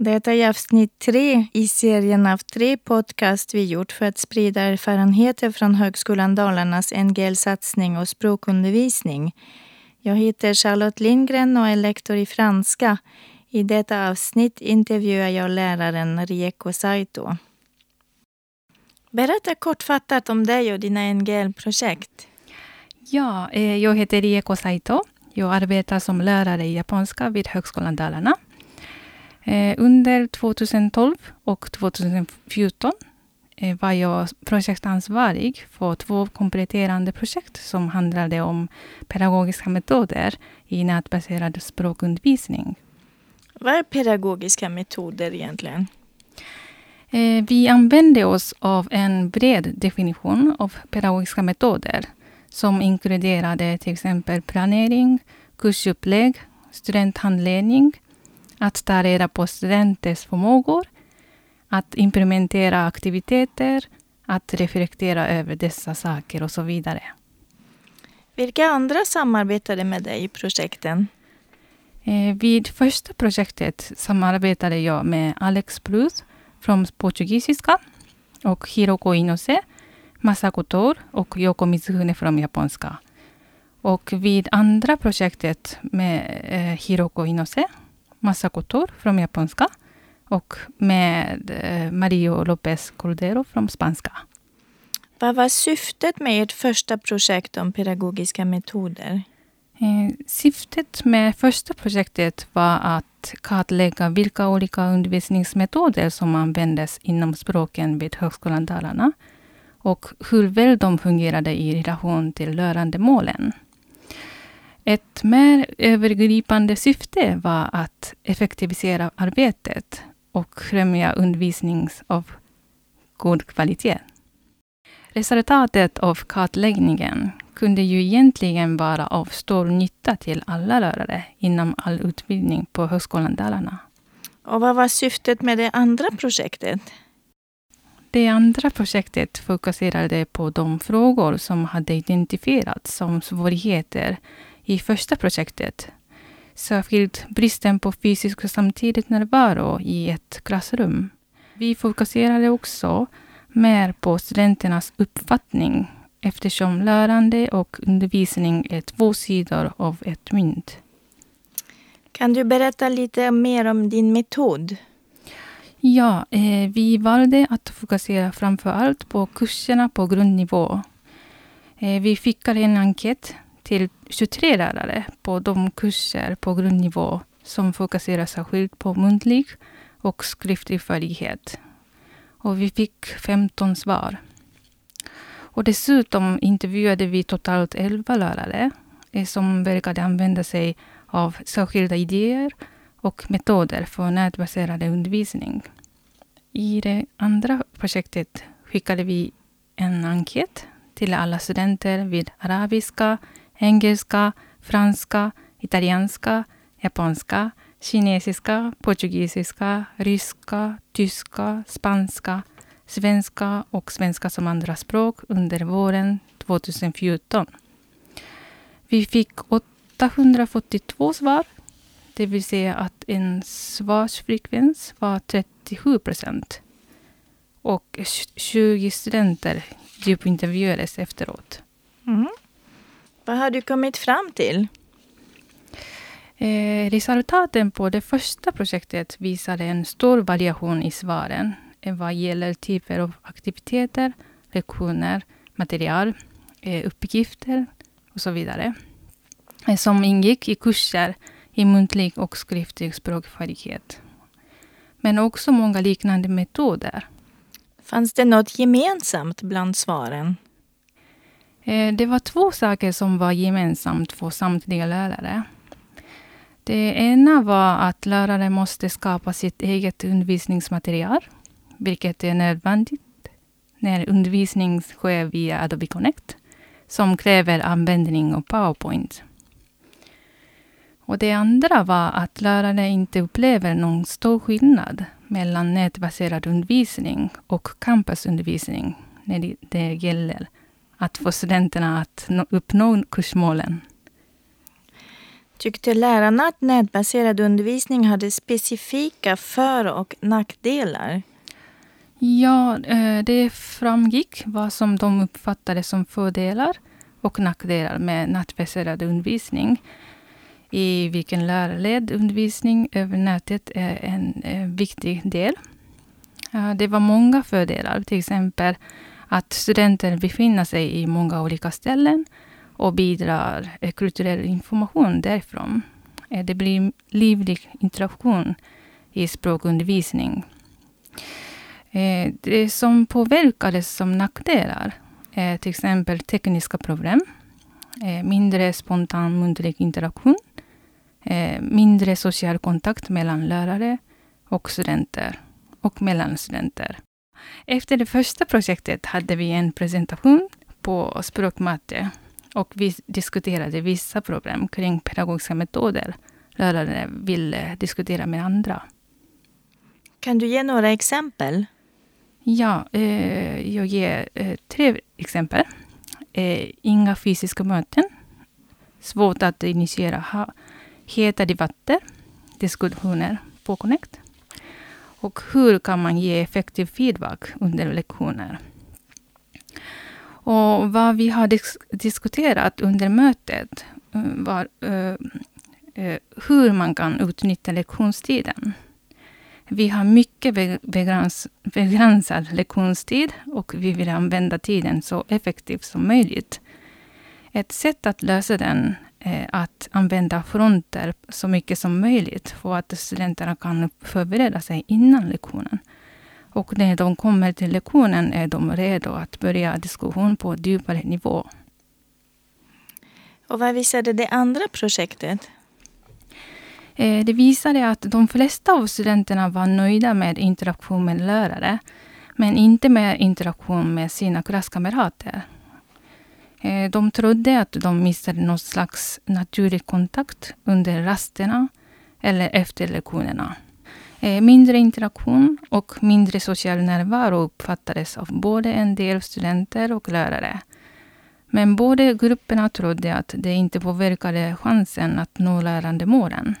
Detta är avsnitt tre i serien av tre podcast vi gjort för att sprida erfarenheter från Högskolan Dalarnas NGL-satsning och språkundervisning. Jag heter Charlotte Lindgren och är lektor i franska. I detta avsnitt intervjuar jag läraren Rieko Saito. Berätta kortfattat om dig och dina NGL-projekt. Ja, eh, jag heter Rieko Saito. Jag arbetar som lärare i japanska vid Högskolan Dalarna. Eh, under 2012 och 2014 eh, var jag projektansvarig för två kompletterande projekt som handlade om pedagogiska metoder i nätbaserad språkundervisning. Vad är pedagogiska metoder egentligen? Eh, vi använde oss av en bred definition av pedagogiska metoder som inkluderade till exempel planering, kursupplägg, studenthandledning, att ta reda på studenters förmågor, att implementera aktiviteter, att reflektera över dessa saker och så vidare. Vilka andra samarbetade med dig i projekten? Eh, vid första projektet samarbetade jag med Alex Bluth från portugisiska och Hiroko Inose, Masako Tor och Yoko Mizuhune från japanska. Och vid andra projektet med eh, Hiroko Inose Masako Tor från japanska och med eh, Mario López Cordero från spanska. Vad var syftet med ert första projekt om pedagogiska metoder? Eh, syftet med första projektet var att kartlägga vilka olika undervisningsmetoder som användes inom språken vid Högskolan Dalarna och hur väl de fungerade i relation till lärandemålen. Ett mer övergripande syfte var att effektivisera arbetet och främja undervisning av god kvalitet. Resultatet av kartläggningen kunde ju egentligen vara av stor nytta till alla lärare inom all utbildning på Högskolan Dalarna. Och vad var syftet med det andra projektet? Det andra projektet fokuserade på de frågor som hade identifierats som svårigheter i första projektet. Särskilt bristen på fysisk och samtidigt närvaro i ett klassrum. Vi fokuserade också mer på studenternas uppfattning eftersom lärande och undervisning är två sidor av ett mynt. Kan du berätta lite mer om din metod? Ja, eh, vi valde att fokusera framför allt på kurserna på grundnivå. Eh, vi skickade en enkät till 23 lärare på de kurser på grundnivå som fokuserar särskilt på muntlig och skriftlig färdighet. Och vi fick 15 svar. Och dessutom intervjuade vi totalt 11 lärare eh, som verkade använda sig av särskilda idéer och metoder för nätbaserad undervisning. I det andra projektet skickade vi en enkät till alla studenter vid arabiska, engelska, franska, italienska, japanska, kinesiska, portugisiska, ryska, tyska, spanska, svenska och svenska som andraspråk under våren 2014. Vi fick 842 svar, det vill säga att en svarsfrekvens var 37 procent. Och 20 studenter djupintervjuades efteråt. Mm. Vad har du kommit fram till? Eh, resultaten på det första projektet visade en stor variation i svaren vad gäller typer av aktiviteter, lektioner, material, eh, uppgifter och så vidare. Eh, som ingick i kurser i muntlig och skriftlig språkfärdighet. Men också många liknande metoder. Fanns det något gemensamt bland svaren? Eh, det var två saker som var gemensamt för samtliga lärare. Det ena var att lärare måste skapa sitt eget undervisningsmaterial, vilket är nödvändigt när undervisning sker via Adobe Connect, som kräver användning av PowerPoint. Och det andra var att lärare inte upplever någon stor skillnad mellan nätbaserad undervisning och campusundervisning när det gäller att få studenterna att uppnå kursmålen. Tyckte lärarna att nätbaserad undervisning hade specifika för och nackdelar? Ja, eh, det framgick vad som de uppfattade som fördelar och nackdelar med nätbaserad undervisning. I vilken lärarledd undervisning över nätet är en eh, viktig del. Det var många fördelar, till exempel att studenter befinner sig i många olika ställen och bidrar eh, kulturell information därifrån. Eh, det blir livlig interaktion i språkundervisning. Eh, det som påverkades som nackdelar är till exempel tekniska problem, mindre spontan muntlig interaktion, mindre social kontakt mellan lärare och studenter och mellan studenter. Efter det första projektet hade vi en presentation på språkmatte och vi diskuterade vissa problem kring pedagogiska metoder lärare ville diskutera med andra. Kan du ge några exempel? Ja, eh, jag ger eh, tre exempel. Eh, inga fysiska möten. Svårt att initiera ha, heta debatter, diskussioner på Connect. Och hur kan man ge effektiv feedback under lektioner? Och vad vi har disk diskuterat under mötet eh, var uh, uh, hur man kan utnyttja lektionstiden. Vi har mycket begräns, begränsad lektionstid och vi vill använda tiden så effektivt som möjligt. Ett sätt att lösa den att använda fronter så mycket som möjligt för att studenterna kan förbereda sig innan lektionen. Och när de kommer till lektionen är de redo att börja diskussion på djupare nivå. Och vad visade det andra projektet? Eh, det visade att de flesta av studenterna var nöjda med interaktion med lärare, men inte med interaktion med sina klasskamrater. Eh, de trodde att de missade någon slags naturlig kontakt under rasterna eller efter lektionerna. Eh, mindre interaktion och mindre social närvaro uppfattades av både en del studenter och lärare. Men båda grupperna trodde att det inte påverkade chansen att nå lärandemålen.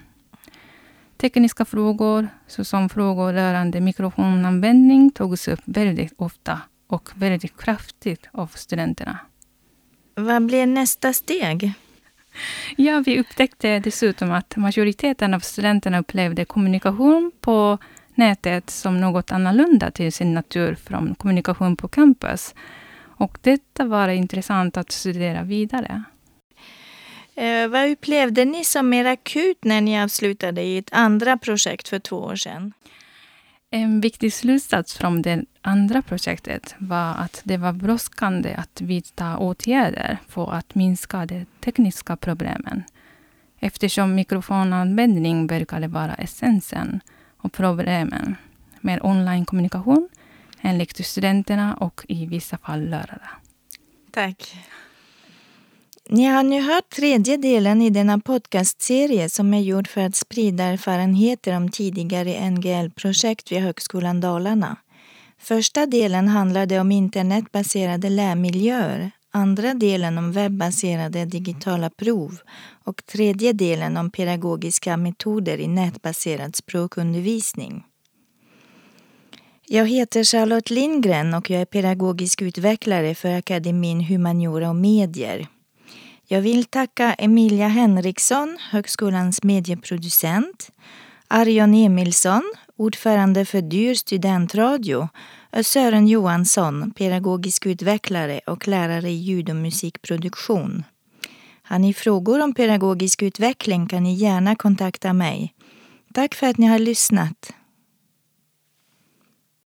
Tekniska frågor, såsom frågor rörande mikrofonanvändning, togs upp väldigt ofta och väldigt kraftigt av studenterna. Vad blev nästa steg? Ja, vi upptäckte dessutom att majoriteten av studenterna upplevde kommunikation på nätet som något annorlunda till sin natur från kommunikation på campus. Och detta var intressant att studera vidare. Eh, vad upplevde ni som mer akut när ni avslutade i ett andra projekt för två år sedan? En viktig slutsats från det andra projektet var att det var brådskande att vidta åtgärder för att minska de tekniska problemen. Eftersom mikrofonanvändning verkade vara essensen och problemen med onlinekommunikation enligt studenterna och i vissa fall lärare. Tack. Ni har nu hört tredje delen i denna podcastserie som är gjord för att sprida erfarenheter om tidigare NGL-projekt vid Högskolan Dalarna. Första delen handlade om internetbaserade lärmiljöer, andra delen om webbaserade digitala prov och tredje delen om pedagogiska metoder i nätbaserad språkundervisning. Jag heter Charlotte Lindgren och jag är pedagogisk utvecklare för akademin Humaniora och medier. Jag vill tacka Emilia Henriksson, högskolans medieproducent, Arjon Emilsson, ordförande för Dyr studentradio och Sören Johansson, pedagogisk utvecklare och lärare i ljud och musikproduktion. Har ni frågor om pedagogisk utveckling kan ni gärna kontakta mig. Tack för att ni har lyssnat.